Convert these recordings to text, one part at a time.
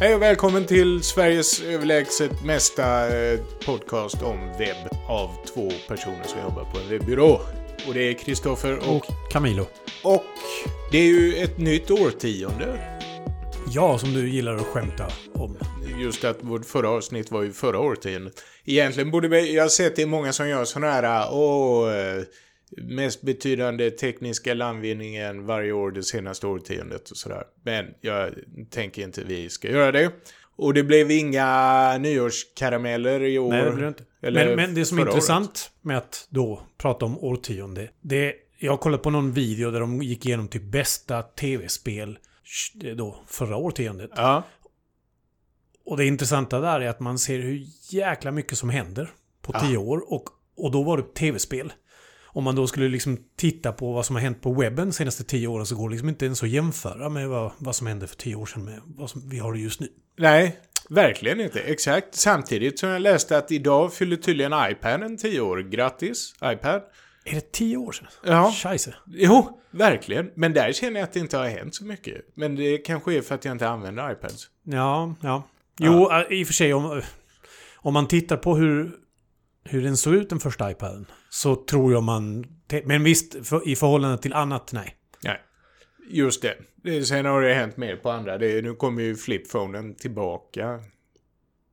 Hej och välkommen till Sveriges överlägset mesta eh, podcast om webb av två personer som jobbar på en webbyrå. Och det är Kristoffer och, Och Camilo. och det är ju ett nytt årtionde. Ja, som du gillar att skämta om. Just att vårt förra avsnitt var ju förra årtiondet. Egentligen borde vi, jag har sett det är många som gör sådana här, åh, eh, mest betydande tekniska landvinningen varje år det senaste årtiondet och sådär. Men jag tänker inte vi ska göra det. Och det blev inga nyårskarameller i år. Nej, det det inte. Eller Men, men det som är intressant med att då prata om årtionde. Det, jag har kollat på någon video där de gick igenom typ bästa tv-spel då förra årtiondet. Ja, Och det intressanta där är att man ser hur jäkla mycket som händer på Ja. tio år. Och, och då var det tv-spel. Om man då skulle liksom titta på vad som har hänt på webben de senaste tio åren så går det liksom inte ens att jämföra med vad, vad som hände för tio år sedan med vad som vi har just nu. nej, verkligen inte. Exakt. Samtidigt som jag läste att idag fyller tydligen iPaden 10 år. Grattis, iPad. Är det tio år sedan? Ja. Scheisse. Jo, verkligen. Men där känner jag att det inte har hänt så mycket. Men det kanske är för att jag inte använder iPads. Ja, ja. Jo, äh, i och för sig om, om man tittar på hur, hur den såg ut den första iPaden så tror jag man... Men visst, för, i förhållande till annat, nej. Nej, just det. sen har det hänt mer på andra. Det, nu kommer ju flipphonen tillbaka.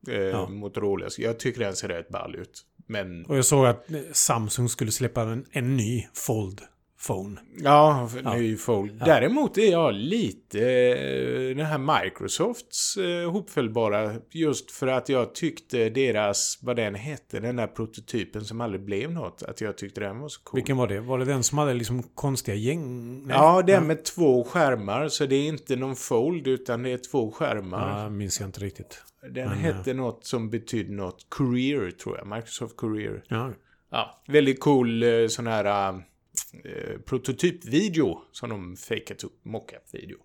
Eh, Ja. Motorola. Jag tycker den ser rätt ball ut. Men Och jag såg att Samsung skulle släppa en, en ny Fold Phone. ja, Ja. ny fold. Ja. Däremot är jag lite eh, den här Microsofts eh, hopfällbara. Just för att jag tyckte deras, vad den hette, den där prototypen som aldrig blev något. Att jag tyckte den var så cool. Vilken var det? Var det den som hade liksom konstiga gäng? Nej. Ja, den med två skärmar. Så det är inte någon fold utan det är två skärmar. Ja, minns jag inte riktigt. Den Men, hette något som betydde något. Career tror jag. Microsoft Career. Ja. Ja, väldigt cool eh, sån här eh, prototypvideo som de fejkat upp. Mockup-video.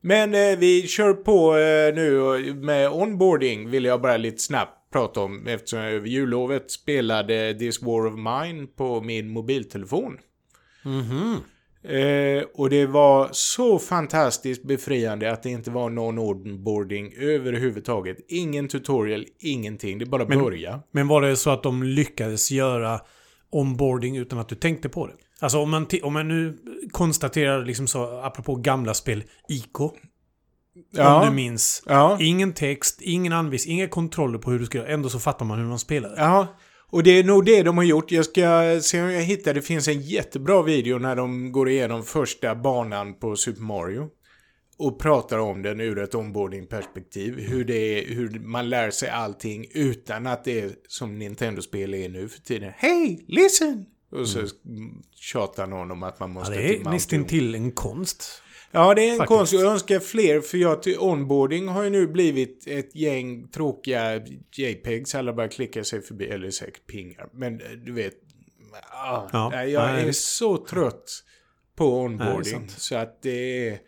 Men eh, vi kör på eh, nu med onboarding vill jag bara lite snabbt prata om eftersom jag över jullovet spelade This War of Mine på min mobiltelefon. Mhm. Eh, och det var så fantastiskt befriande att det inte var någon onboarding överhuvudtaget. Ingen tutorial, ingenting. Det bara Men- börja. Men var det så att de lyckades göra onboarding utan att du tänkte på det? Alltså om man, om man nu konstaterar liksom så, apropå gamla spel, ICO. Om du Ja, minns. ja, Ingen text, ingen anvisning, inga kontroller på hur du ska göra. Ändå så fattar man hur man spelar. ja. Och det är nog det de har gjort. Jag ska se om jag hittar. Det finns en jättebra video när de går igenom första banan på Super Mario. Och pratar om den ur ett onboarding-perspektiv. Hur, det är, hur man lär sig allting utan att det är som Nintendo-spel är nu för tiden. Hey, listen! Och så tjatar någon om att man Ja, måste det är till nästan till en konst. Ja, det är en Faktiskt. konst. Jag önskar fler, för jag ty- onboarding har ju nu blivit ett gäng tråkiga JPEGs. Alla bara klickar sig förbi, eller säkert pingar. Men eh, du vet, ah, Ja, nej, jag nej, är så trött på onboarding. sant. så att det är,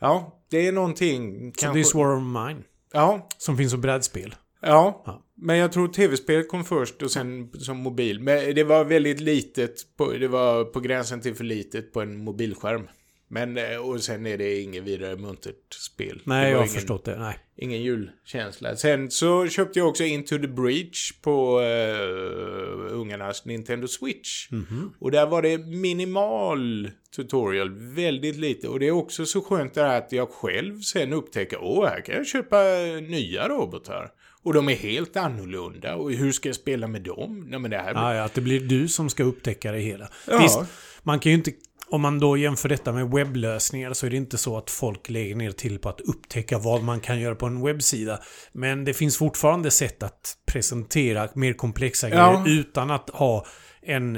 ja, det är någonting. Så kanske- This War of Mine. Ja, Som finns som brädspel. ja. Ja. Men jag tror tv-spelet kom först och sen som mobil. Men det var väldigt litet, på, det var på gränsen till för litet på en mobilskärm. Men, eh, och sen är det inget vidare muntert spel. Nej, jag har ingen, förstått det. Nej. Ingen julkänsla. Sen så köpte jag också Into the Breach på uh, ungarnas Nintendo Switch. Mhm. Och där var det minimal tutorial, väldigt lite. Och det är också så skönt det här att jag själv sen upptäcker, åh, här kan jag köpa nya robotar. Och de är helt annorlunda. Och hur ska jag spela med dem? Nej, men det här... Ja, ja, att det blir du som ska upptäcka det hela. Ja. Visst, man kan ju inte... Om man då jämför detta med webblösningar så är det inte så att folk lägger ner till på att upptäcka vad man kan göra på en webbsida. Men det finns fortfarande sätt att presentera mer komplexa Ja. grejer utan att ha en,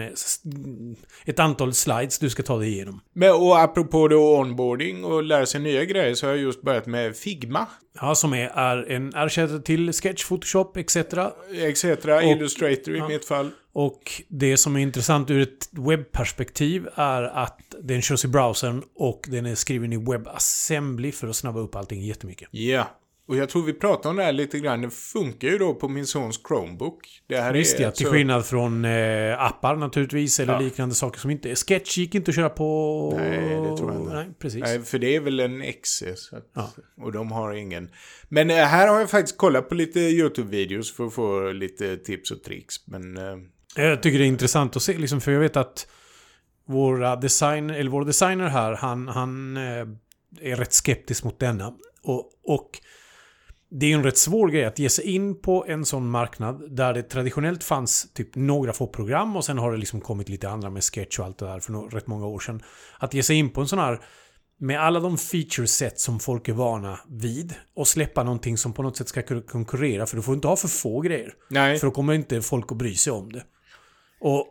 ett antal slides du ska ta dig igenom. Men, och apropå då onboarding och lära sig nya grejer så har jag just börjat med Figma. Ja, som är, är en ersättare till Sketch, Photoshop etc. Etc. Illustrator i ja. mitt fall. Och det som är intressant ur ett webbperspektiv är att den körs i browsern och den är skriven i WebAssembly för att snabba upp allting jättemycket. Ja. Och jag tror vi pratade om det här lite grann. Det funkar ju då på min sons Chromebook. Det här Visst är ja, till alltså- skillnad från eh, appar naturligtvis, eller Ja. liknande saker som inte. Sketch gick inte att köra på... Nej, det tror jag inte. Nej, precis. Nej, för det är väl en. Så att, Ja. Och de har ingen. Men eh, här har jag faktiskt kollat på lite YouTube-videos för att få lite tips och tricks. Men eh, Jag tycker det är intressant att se, liksom, för jag vet att våra design, eller vår designer här, han, han eh, är rätt skeptisk mot denna. Och, och det är ju en rätt svår grej att ge sig in på en sån marknad där det traditionellt fanns typ några få program och sen har det liksom kommit lite andra med sketch och allt det där för no- rätt många år sedan. Att ge sig in på en sån här med alla de feature set som folk är vana vid och släppa någonting som på något sätt ska konkurrera för du får inte ha för få grejer. nej. För då kommer inte folk att bry sig om det. Och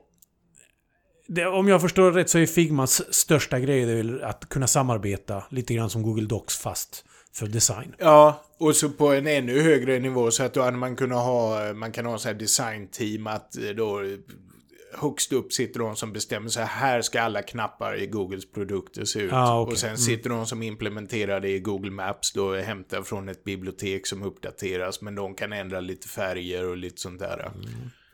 det, om jag förstår rätt så är Figmas största grej att kunna samarbeta lite grann som Google Docs fast för design. Ja, och så på en ännu högre nivå så att då hade man kunnat ha, man kan ha så här designteam att eh, då eh, högst upp sitter de som bestämmer så här, ska alla knappar i Googles produkter se ut. Ah, okej. Och sen sitter de som implementerar det i Google Maps då hämtar från ett bibliotek som uppdateras men de kan ändra lite färger och lite sånt där.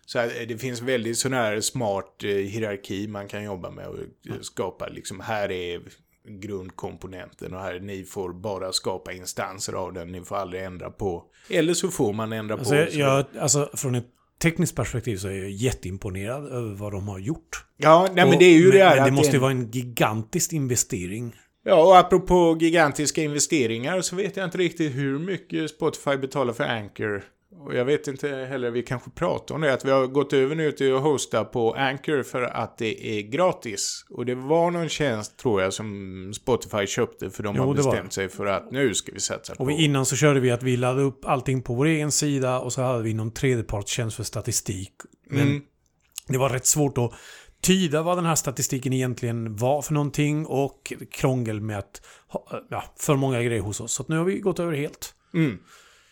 Så här, det finns väldigt sån här smart eh, hierarki man kan jobba med och eh, skapa liksom, här är grundkomponenten och här ni får bara skapa instanser av den, ni får aldrig ändra på. Eller så får man ändra Alltså, på. jag, så- jag, alltså från ett tekniskt perspektiv så är jag jätteimponerad över vad de har gjort. ja, nej men Och- det är ju men, det här Men det måste ju vara en gigantisk investering. Ja, och apropå gigantiska investeringar så vet jag inte riktigt hur mycket Spotify betalar för Anchor. Och jag vet inte heller, vi kanske pratar om det, att vi har gått över nu till att hosta på Anchor för att det är gratis. Och det var någon tjänst, tror jag, som Spotify köpte för de Jo, har bestämt sig för att nu ska vi satsa på... Och innan så körde vi att vi laddade upp allting på vår egen sida och så hade vi någon tredjepartstjänst för statistik. Men Mm. det var rätt svårt att tyda vad den här statistiken egentligen var för någonting och krångel med att ha ja, för många grejer hos oss. Så nu har vi gått över helt. Mm.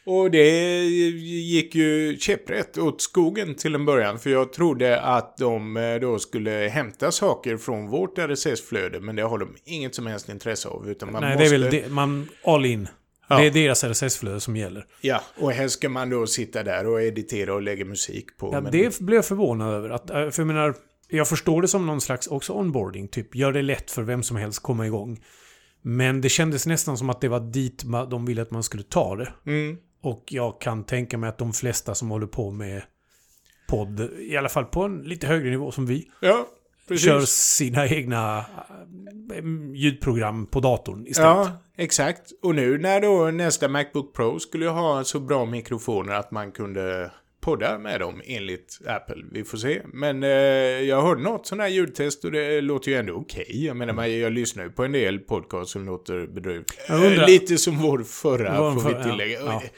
Och det gick ju käpprätt åt skogen till en början. För jag trodde att de eh, då skulle hämta saker från vårt RSS-flöde. Men det har de inget som helst intresse av. Utan man Nej, måste... det är väl det, man all in. Ja. Det är deras RSS-flöde som gäller. Ja, och här ska man då sitta där och editera och lägga musik på. Ja, men... Det blev jag förvånad över. Att, eh, för jag menar, jag förstår det som någon slags också onboarding. Typ, gör det lätt för vem som helst komma igång. Men det kändes nästan som att det var dit de ville att man skulle ta det. Mm. Och jag kan tänka mig att de flesta som håller på med podd, i alla fall på en lite högre nivå som vi, Ja, kör sina egna äh, ljudprogram på datorn istället. Ja, exakt. Och nu när då nästa Macbook Pro skulle ha så bra mikrofoner att man kunde podda med dem enligt Apple. Vi får se. Men eh, jag hörde något sån här ljudtest och det låter ju ändå okej. Jag menar, man, jag lyssnar ju på en del podcast som låter bedrövligt. Eh, Lite som vår förra, får vi tillägga. ja. Ja.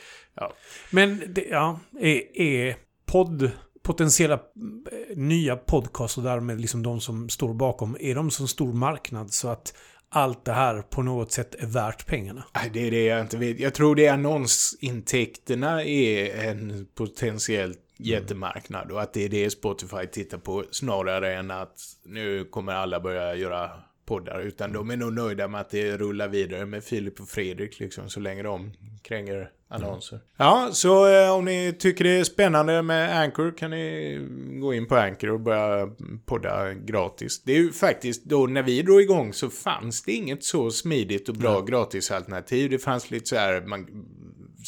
Men det, ja, är, är podd potentiella eh, nya podcast och därmed liksom de som står bakom, är de så stor marknad så att allt det här på något sätt är värt pengarna? Nej, Det är det jag inte vet. Jag tror det är annonsintäkterna är en potentiellt jättemarknad och att det är det Spotify tittar på snarare än att nu kommer alla börja göra poddar. Utan de är nog nöjda med att det rullar vidare med Filip och Fredrik liksom så länge de kränger annonser. Ja, så eh, om ni tycker det är spännande med Anchor kan ni gå in på Anchor och börja podda gratis. Det är ju faktiskt då när vi drog igång så fanns det inget så smidigt och bra gratisalternativ. Det fanns lite så här man,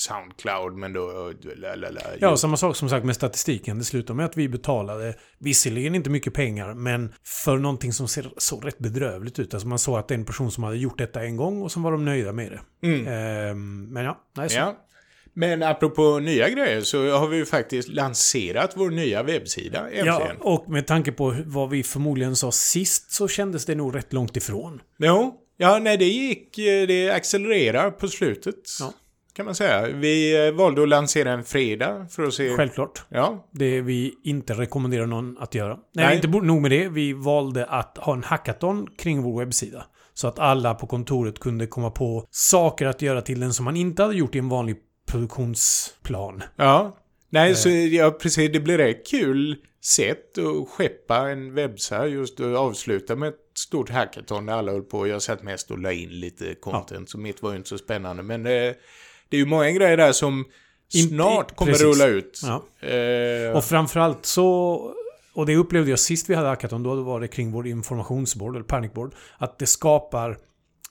Soundcloud men då... Lalala, Ja, samma sak som sagt med statistiken. Det slutade med att vi betalade, visserligen inte mycket pengar, men för någonting som ser så rätt bedrövligt ut. Alltså man såg att det är en person som hade gjort detta en gång och så var de nöjda med det. Mm. Ehm, men ja, nej, så. Ja. Men apropå nya grejer så har vi ju faktiskt lanserat vår nya webbsida äntligen. Ja, och med tanke på vad vi förmodligen sa sist så kändes det nog rätt långt ifrån. Jo, ja, nej det gick, eh, det accelererar på slutet. Ja. Kan man säga. Vi eh, valde att lansera en fredag för att se... Självklart. Ja, Det vi inte rekommenderar någon att göra. Nej, Nej. inte nog med det. Vi valde att ha en hackathon kring vår webbsida. Så att alla på kontoret kunde komma på saker att göra till den som man inte hade gjort i en vanlig produktionsplan. ja. Nej, Eh. så ja, precis. Det blir ett kul sätt att skeppa en webbsida just att avsluta med ett stort hackathon där alla höll på. Jag satt mest och la in lite content, så mitt var ju inte så spännande. Men eh, det är ju många grejer där som snart kommer precis. rulla ut. Ja. Eh, Och framförallt så... Och det upplevde jag sist vi hade hackathon, då var det kring vår informationsboard, eller panicboard. Att det skapar...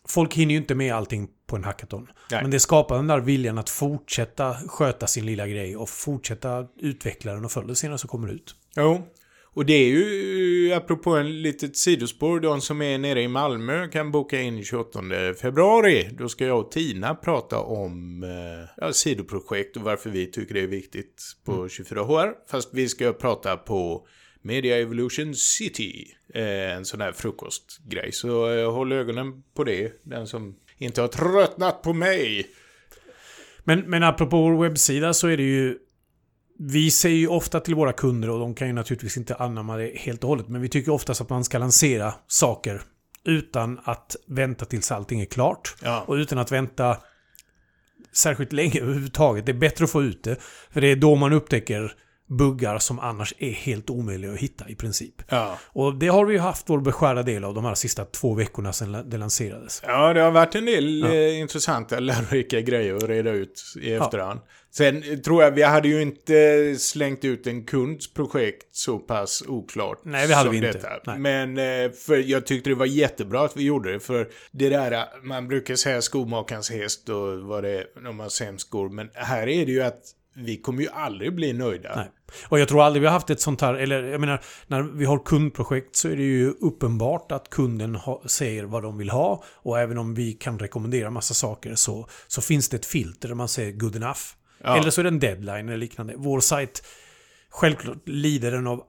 Folk hinner ju inte med allting på en hackathon. Nej. Men det skapar den där viljan att fortsätta sköta sin lilla grej och fortsätta utveckla den och förr eller senare så kommer det ut. Jo. Och det är ju, apropå en litet sidospår, de som är nere i Malmö kan boka in 28 februari. Då ska jag och Tina prata om eh, ja, sidoprojekt och varför vi tycker det är viktigt på 24HR. Fast vi ska prata på Media Evolution City, eh, en sån här frukostgrej. Så eh, håll ögonen på det, den som inte har tröttnat på mig. Men, men apropå vår webbsida så är det ju... Vi säger ju ofta till våra kunder, och de kan ju naturligtvis inte anamma det helt och hållet, men vi tycker oftast att man ska lansera saker utan att vänta tills allting är klart. Ja. Och utan att vänta särskilt länge överhuvudtaget. Det är bättre att få ut det. För det är då man upptäcker buggar som annars är helt omöjliga att hitta i princip. Ja. Och det har vi ju haft vår beskärda del av de här sista två veckorna sedan det lanserades. Ja, det har varit en del Ja. eh, intressanta, lärorika grejer att reda ut i efterhand. Sen eh, tror jag, vi hade ju inte slängt ut en kunds projekt så pass oklart Nej, det hade vi inte. Men eh, för jag tyckte det var jättebra att vi gjorde det, för det där, man brukar säga skomakarens häst och vad det är när man sämst skor, men här är det ju att vi kommer ju aldrig bli nöjda. Nej. Och jag tror aldrig vi har haft ett sånt här, eller jag menar, när vi har kundprojekt så är det ju uppenbart att kunden ha, säger vad de vill ha. Och även om vi kan rekommendera massa saker så, så finns det ett filter där man säger good enough. Ja. Eller så är det en deadline eller liknande. Vår sajt, självklart lider den av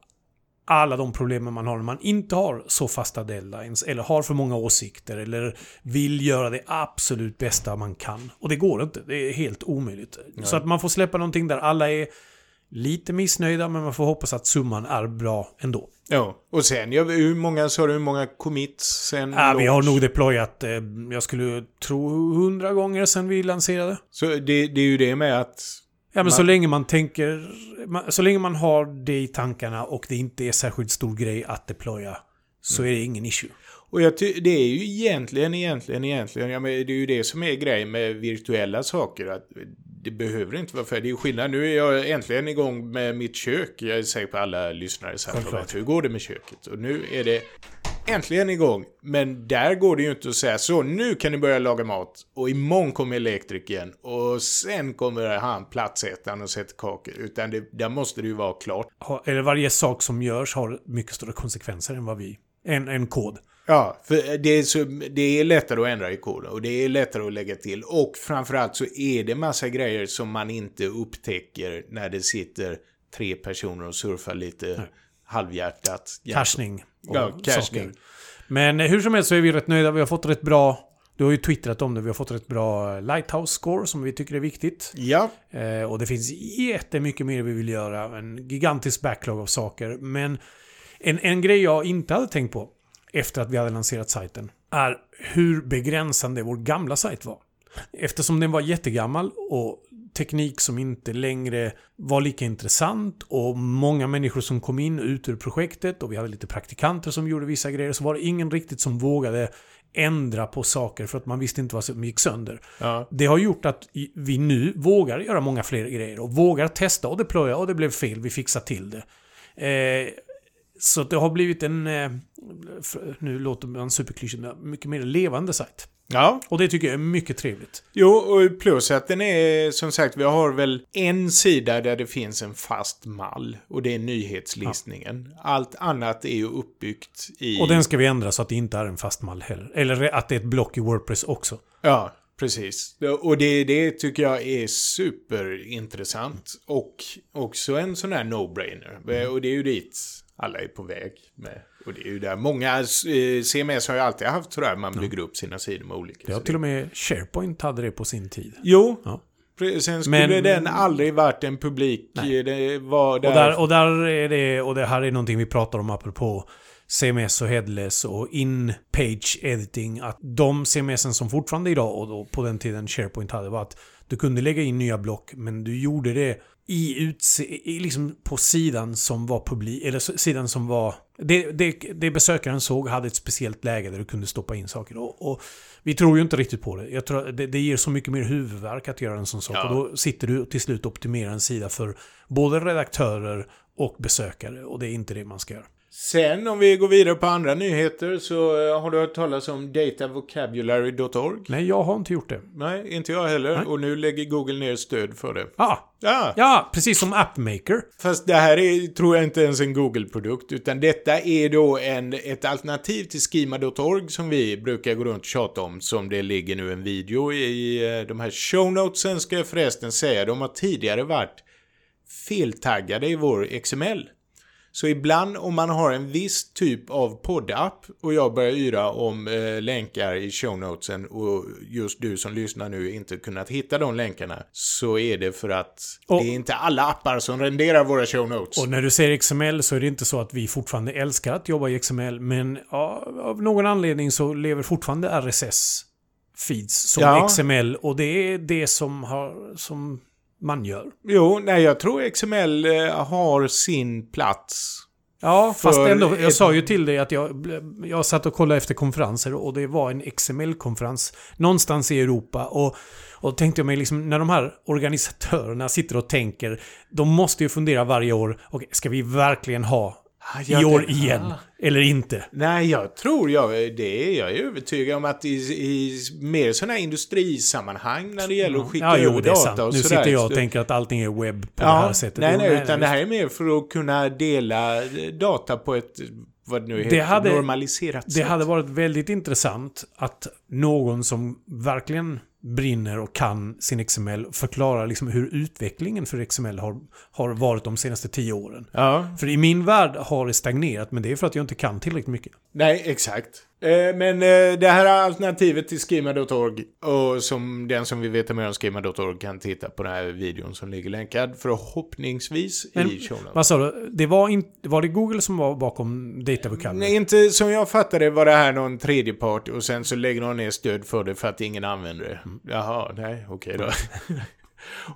alla de problemen man har när man inte har så fasta deadlines eller har för många åsikter eller vill göra det absolut bästa man kan. Och det går inte. Det är helt omöjligt. Så att man får släppa någonting där alla är lite missnöjda men man får hoppas att summan är bra ändå. Ja, och sen, jag, hur många sa du, hur många commits sen Ja, vi har nog deployat, eh, jag skulle tro, hundra gånger sedan vi lanserade. Så det, det är ju det med att Ja, men Man- så länge man tänker... Så länge man har det i tankarna och det inte är särskilt stor grej att deploya så är det ingen issue. Och jag det är ju egentligen, egentligen, egentligen, ja, men det är ju det som är grejen med virtuella saker. Att det behöver inte vara för Det är ju skillnad. Nu är jag äntligen igång med mitt kök. Jag är säker på alla lyssnare så här vet hur går det med köket. Och nu är det äntligen igång. Men där går det ju inte att säga så nu kan ni börja laga mat. Och imorgon kommer elektrikern. Och sen kommer han platsättaren och sätter kakor. Utan det, där måste det ju vara klart. Eller varje sak som görs har mycket större konsekvenser än vad vi... En, en kod. Ja, för det är, så, det är lättare att ändra i koden och det är lättare att lägga till. Och framförallt så är det massa grejer som man inte upptäcker när det sitter tre personer och surfar lite halvhjärtat. Cachning. och Ja, cachning. saker. Men eh, hur som helst så är vi rätt nöjda. Vi har fått rätt bra... Du har ju twittrat om det. Vi har fått rätt bra lighthouse score som vi tycker är viktigt. Ja, Eh, och det finns jättemycket mer vi vill göra. En gigantisk backlog av saker. Men en, en grej jag inte hade tänkt på efter att vi hade lanserat sajten är hur begränsande vår gamla sajt var. Eftersom den var jättegammal och teknik som inte längre var lika intressant och många människor som kom in och ut ur projektet och vi hade lite praktikanter som gjorde vissa grejer så var det ingen riktigt som vågade ändra på saker för att man visste inte vad som gick sönder. ja, Det har gjort att vi nu vågar göra många fler grejer och vågar testa och deploya och det blev fel, vi fixar till det. Eh, så det har blivit en, eh, nu låter man superklyschig, mycket mer levande sajt. Ja. Och det tycker jag är mycket trevligt. Jo, och plus att den är som sagt, vi har väl en sida där det finns en fast mall och det är nyhetslistningen. Allt annat är ju uppbyggt i... Och den ska vi ändra så att det inte är en fast mall heller. Eller att det är ett block i Wordpress också. Ja, precis. Och det, det tycker jag är superintressant. Och också en sån här no-brainer. Och det är ju dit alla är på väg med. Och det är ju där många, eh, CMS har ju alltid haft sådär, man bygger upp sina sidor med olika. Det har till och med SharePoint hade det på sin tid. Jo, Ja. sen skulle Men- den aldrig varit en publik. Nej. Det var där... Och där, och där är det, och det här är någonting vi pratar om apropå CMS och headless och in-page editing. Att de CMSen som fortfarande idag och då på den tiden SharePoint hade var att Du kunde lägga in nya block, men du gjorde det i utse i, liksom på sidan som var publik, eller sidan som var... Det, det, det besökaren såg hade ett speciellt läge där du kunde stoppa in saker. Och, och vi tror ju inte riktigt på det. Jag tror det, det ger så mycket mer huvudvärk att göra en sån sak. Ja. Och då sitter du till slut och optimerar en sida för både redaktörer och besökare. Och det är inte det man ska göra. Sen om vi går vidare på andra nyheter så eh, har du hört talas om datavocabulary.org? Nej, jag har inte gjort det. Nej, inte jag heller. Nej. Och nu lägger Google ner stöd för det. Ah. Ja. Ja, precis som AppMaker. Fast det här är, tror jag inte ens en Google-produkt, utan detta är då en, ett alternativ till schema.org som vi brukar gå runt och tjata om, som det ligger nu en video i eh, de här show notesen ska jag förresten säga. De har tidigare varit feltaggade i vår XML. Så ibland om man har en viss typ av poddapp och jag börjar yra om eh, länkar i show notesen och just du som lyssnar nu inte kunnat hitta de länkarna så är det för att och, det är inte alla appar som renderar våra show notes. Och när du säger XML så är det inte så att vi fortfarande älskar att jobba i XML men ja, av någon anledning så lever fortfarande RSS feeds som ja. XML och det är det som har som man gör. Jo, nej jag tror XML eh, har sin plats. Ja, fast ändå. Jag ett... sa ju till dig att jag, jag satt och kollade efter konferenser och det var en XML-konferens någonstans i Europa. Och, och tänkte jag mig liksom, när de här organisatörerna sitter och tänker, de måste ju fundera varje år, okay, ska vi verkligen ha i år igen. Ah. Eller inte? Nej, jag tror jag, det är, jag är övertygad om att i, i mer sådana här industrisammanhang när det gäller att skicka ja, jo, över data och Nu sitter jag och tänker att allting är webb på ja, det här sättet. Nej, nej, utan nej, det här är mer för att kunna dela data på ett vad nu heter, det hade, normaliserat Det hade varit väldigt intressant att någon som verkligen brinner och kan sin XML förklarar liksom hur utvecklingen för XML har, har varit de senaste tio åren. Ja. För i min värld har det stagnerat, men det är för att jag inte kan tillräckligt mycket. Nej, exakt. Eh, men eh, det här alternativet till schema.org och som den som vill veta mer om schema.org kan titta på den här videon som ligger länkad förhoppningsvis men, i showen. Vad sa du? Det var, in, var det Google som var bakom Data Vocabulary? Nej, inte som jag fattade var det här någon tredjepart och sen så lägger de ner stöd för det för att ingen använder det. Mm. Jaha, nej, okej okay då.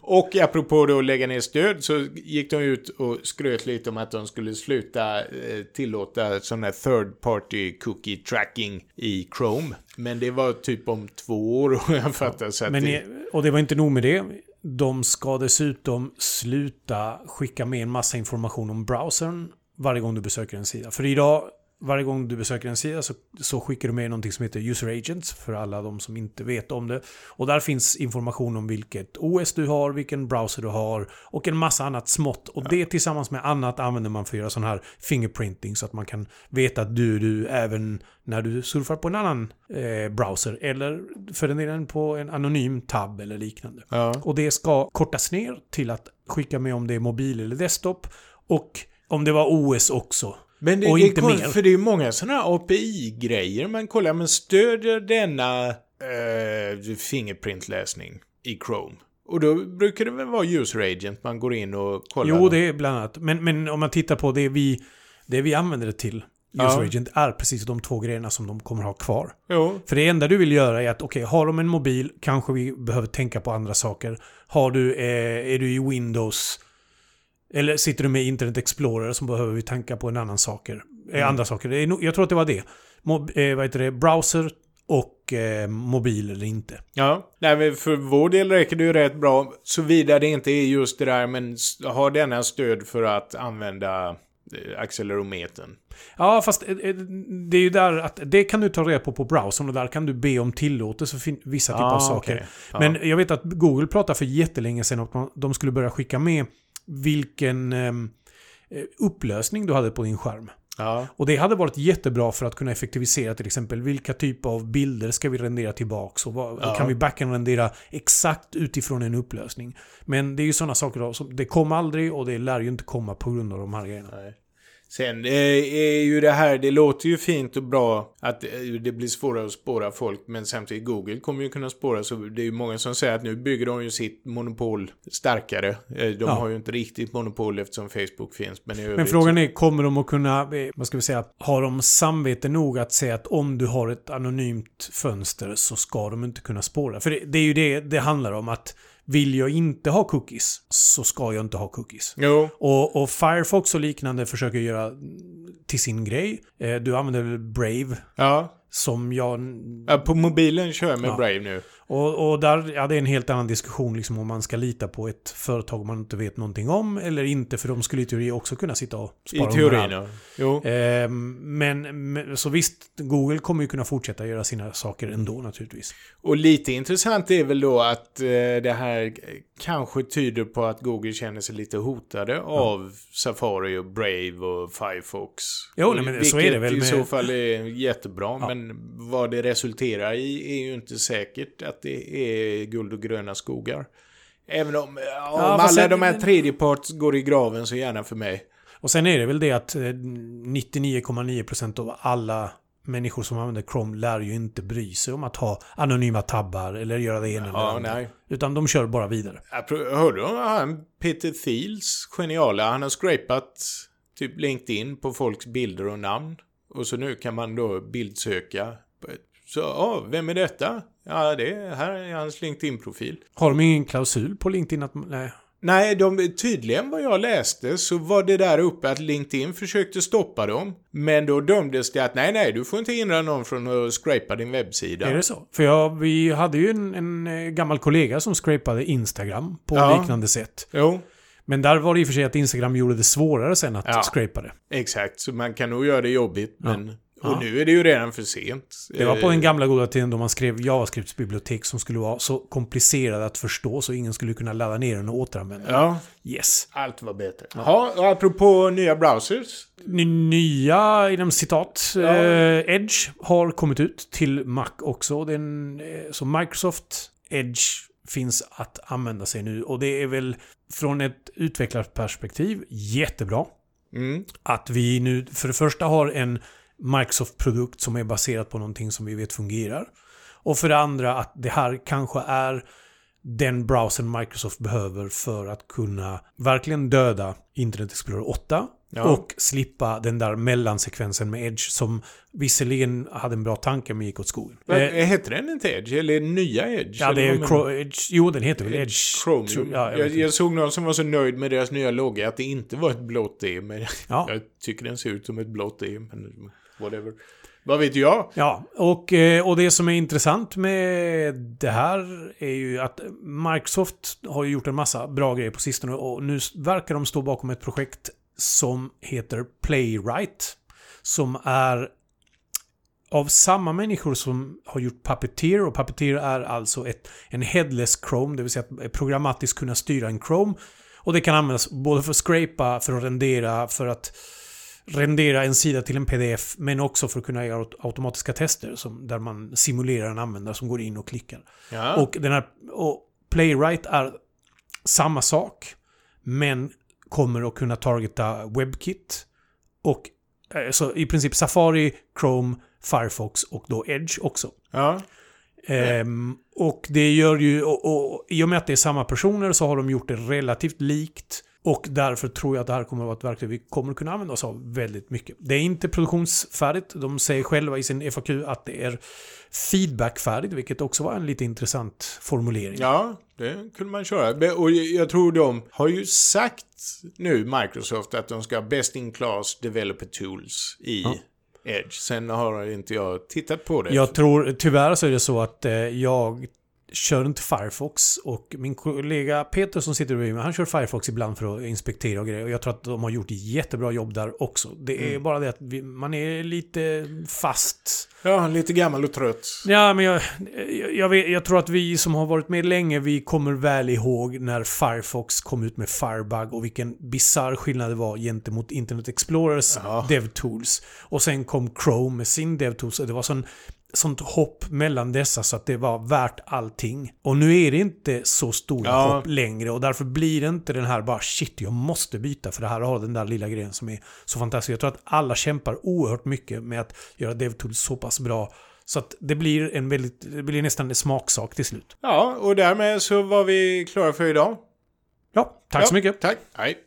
Och apropå då att lägga ner stöd så gick de ut och skröt lite om att de skulle sluta eh, tillåta sån här third party cookie tracking i Chrome. Men det var typ om två år och jag fattar så att Men, det... Och det var inte nog med det. De ska dessutom sluta skicka med en massa information om browsern varje gång du besöker en sida. För idag varje gång du besöker en sida så, så, skickar du med någonting som heter User Agents för alla de som inte vet om det. Och där finns information om vilket OS du har, vilken browser du har och en massa annat smått. Och ja. det tillsammans med annat använder man för att göra sån här fingerprinting så att man kan veta att du du även när du surfar på en annan eh, browser eller för den delen på en anonym tab eller liknande. Ja. Och det ska kortas ner till att skicka med om det är mobil eller desktop och om det var OS också. Men det, och det inte är mer. För det är ju många sådana här API-grejer man kollar, men stödjer denna uh, fingerprintläsning i Chrome? Och då brukar det väl vara user agent man går in och kollar? Jo, det är bland annat. Men, men om man tittar på det vi, det vi använder det till, user ja. agent, är precis de två grejerna som de kommer ha kvar. Jo. För det enda du vill göra är att, okej, okay, har de en mobil, kanske vi behöver tänka på andra saker. Har du, eh, är du i Windows, eller sitter du med Internet Explorer så behöver vi tanka på en annan saker. Eh, mm. Andra saker. Jag tror att det var det. Mob, eh, vad heter det? Browser och eh, mobil eller inte. Ja, nej för vår del räcker det ju rätt bra. Såvida det inte är just det där, men har denna stöd för att använda eh, accelerometern. Ja, fast eh, det är ju där att det kan du ta reda på på browsern och där kan du be om tillåtelse för vissa typer ah, av saker. Okay. Ja. Men jag vet att Google pratade för jättelänge sedan om att de skulle börja skicka med vilken ehm, eh, upplösning du hade på din skärm. Ja. Och det hade varit jättebra för att kunna effektivisera till exempel vilka typer av bilder ska vi rendera tillbaks och vad, ja. kan vi backen rendera exakt utifrån en upplösning. Men det är ju sådana saker då, som det kom aldrig och det lär ju inte komma på grund av de här grejerna. Nej. Sen är ju det här, det låter ju fint och bra att eh, det blir svårare att spåra folk, men samtidigt Google kommer ju kunna spåra, så det är ju många som säger att nu bygger de ju sitt monopol starkare. Eh, de ja. har ju inte riktigt monopol eftersom Facebook finns, men övrigt Men frågan är, kommer de att kunna, eh, vad ska vi säga, har de samvete nog att säga att om du har ett anonymt fönster så ska de inte kunna spåra? För det, det är ju det det handlar om, att vill jag inte ha cookies så ska jag inte ha cookies. Jo. Och, och Firefox och liknande försöker göra till sin grej. Eh, du använder väl Brave Ja. som jag... ja. På mobilen kör jag med Ja. Brave nu. Och, och där, ja det är en helt annan diskussion liksom om man ska lita på ett företag man inte vet någonting om eller inte för de skulle i teori också kunna sitta och I spara teorin, underhand. ja. Jo. Ehm, men, så visst, Google kommer ju kunna fortsätta göra sina saker ändå naturligtvis. Och lite intressant är väl då att eh, det här kanske tyder på att Google känner sig lite hotade av Safari och Brave och Firefox. Jo, nej, men Vilket så är det väl i med- så fall är jättebra, Ja. men vad det resulterar i är ju inte säkert att det är guld och gröna skogar. Även om, ja, om alla sen- de här tredjeparts går i graven så gärna för mig. Och sen är det väl det att eh, 99,9% av alla människor som använder Chrome lär ju inte bry sig om att ha anonyma tabbar eller göra det ena eller Ja, andra. nej. Utan de kör bara vidare. Jag Hörde du om han Peter Thiels geniala? Han har scrapat typ LinkedIn på folks bilder och namn. Och så nu kan man då bildsöka. Så, ja, vem är detta? Ja, det är, här är hans LinkedIn-profil. Har de ingen klausul på LinkedIn att... Nej. Nej, de, tydligen vad jag läste så var det där uppe att LinkedIn försökte stoppa dem. Men då dömdes det att nej, nej, du får inte hindra någon från att scrapa din webbsida. Är det så? För jag, vi hade ju en, en eh, gammal kollega som scrapade Instagram på Ja. liknande sätt. Jo, Men där var det i och för sig att Instagram gjorde det svårare sen att Ja. scrapa det. exakt. Så man kan nog göra det jobbigt, Ja. men... Ja. Och nu är det ju redan för sent. Det var på Eh, den gamla goda tiden då man skrev JavaScripts-bibliotek som skulle vara så komplicerade att förstå så ingen skulle kunna ladda ner den och återanvända den. Ja, Yes. allt var bättre. Ja, och apropå nya browsers. N- Nya, inom citat, Ja. eh, Edge har kommit ut till Mac också. Den, eh, så Microsoft Edge finns att använda sig nu och det är väl från ett utvecklarperspektiv jättebra. Mm. Att vi nu för det första har en Microsoft-produkt som är baserad på någonting som vi vet fungerar. Och för det andra att det här kanske är den browsern Microsoft behöver för att kunna verkligen döda Internet Explorer 8 Ja. och slippa den där mellansekvensen med Edge som visserligen hade en bra tanke men gick åt skogen. Men, Eh, Heter den inte Edge? Eller nya Edge? ja, det är Cro- Edge. Jo, den heter väl? Edge. Chromium. tror- Ja, jag jag, jag, såg någon som var så nöjd med deras nya logga att det inte var ett blått E. Men Ja. jag tycker den ser ut som ett blått E. Men whatever. Vad vet jag? Ja, och, eh, och det som är intressant med det här är ju att Microsoft har ju gjort en massa bra grejer på sistone och nu verkar de stå bakom ett projekt som heter Playwright. Som är av samma människor som har gjort Puppeteer och Puppeteer är alltså ett, en headless Chrome, det vill säga att programmatiskt kunna styra en Chrome. Och det kan användas både för att scrapa, för att rendera, för att rendera en sida till en pdf men också för att kunna göra aut- automatiska tester som, där man simulerar en användare som går in och klickar. Ja. Och, den här, och Playwright är samma sak men kommer att kunna targeta WebKit och eh, så i princip Safari, Chrome, Firefox och då Edge också. ja. Ehm, och det gör ju, och, och, i och med att det är samma personer så har de gjort det relativt likt. Och därför tror jag att det här kommer att vara ett verktyg vi kommer att kunna använda oss av väldigt mycket. Det är inte produktionsfärdigt. De säger själva i sin FAQ att det är feedbackfärdigt, vilket också var en lite intressant formulering. Ja, det kunde man köra. Och jag tror de har ju sagt nu, Microsoft, att de ska ha best in class developer tools i Ja. Edge. Sen har inte jag tittat på det. Jag tror, tyvärr så är det så att eh, jag kör inte Firefox och min kollega Peter som sitter bredvid mig, han kör Firefox ibland för att inspektera och grejer. Och jag tror att de har gjort ett jättebra jobb där också. Det är Mm. bara det att vi, man är lite fast. Ja, lite gammal och trött. Ja, men jag, jag, jag, vet, jag tror att vi som har varit med länge, vi kommer väl ihåg när Firefox kom ut med Firebug och vilken bizarr skillnad det var gentemot Internet Explorers Ja. DevTools. Och sen kom Chrome med sin DevTools och det var sån, sånt hopp mellan dessa så att det var värt allting. Och nu är det inte så stora Ja. hopp längre och därför blir det inte den här bara shit, jag måste byta för det här har den där lilla grejen som är så fantastisk. Jag tror att alla kämpar oerhört mycket med att göra DevTools så pass bra så att det blir en väldigt, det blir nästan en smaksak till slut. Ja, och därmed så var vi klara för idag. Ja, tack ja, så mycket. Tack. Hej.